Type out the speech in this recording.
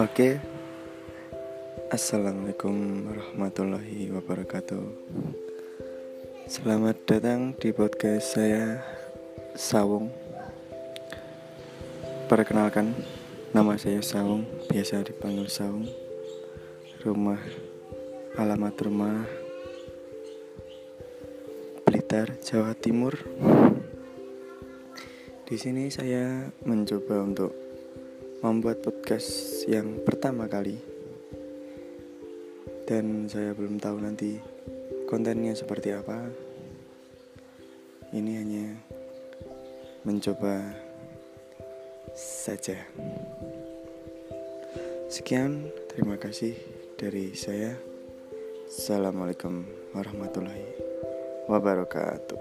Oke. Assalamualaikum warahmatullahi wabarakatuh. Selamat datang di podcast saya Sawung. Perkenalkan Nama saya Sawung Biasa dipanggil Sawung. Rumah Alamat rumah Blitar, Jawa Timur. Di sini saya mencoba untuk membuat podcast yang pertama kali dan saya belum tahu nanti kontennya seperti apa. Ini hanya mencoba saja. Sekian, terima kasih dari saya. Assalamualaikum warahmatullahi wabarakatuh.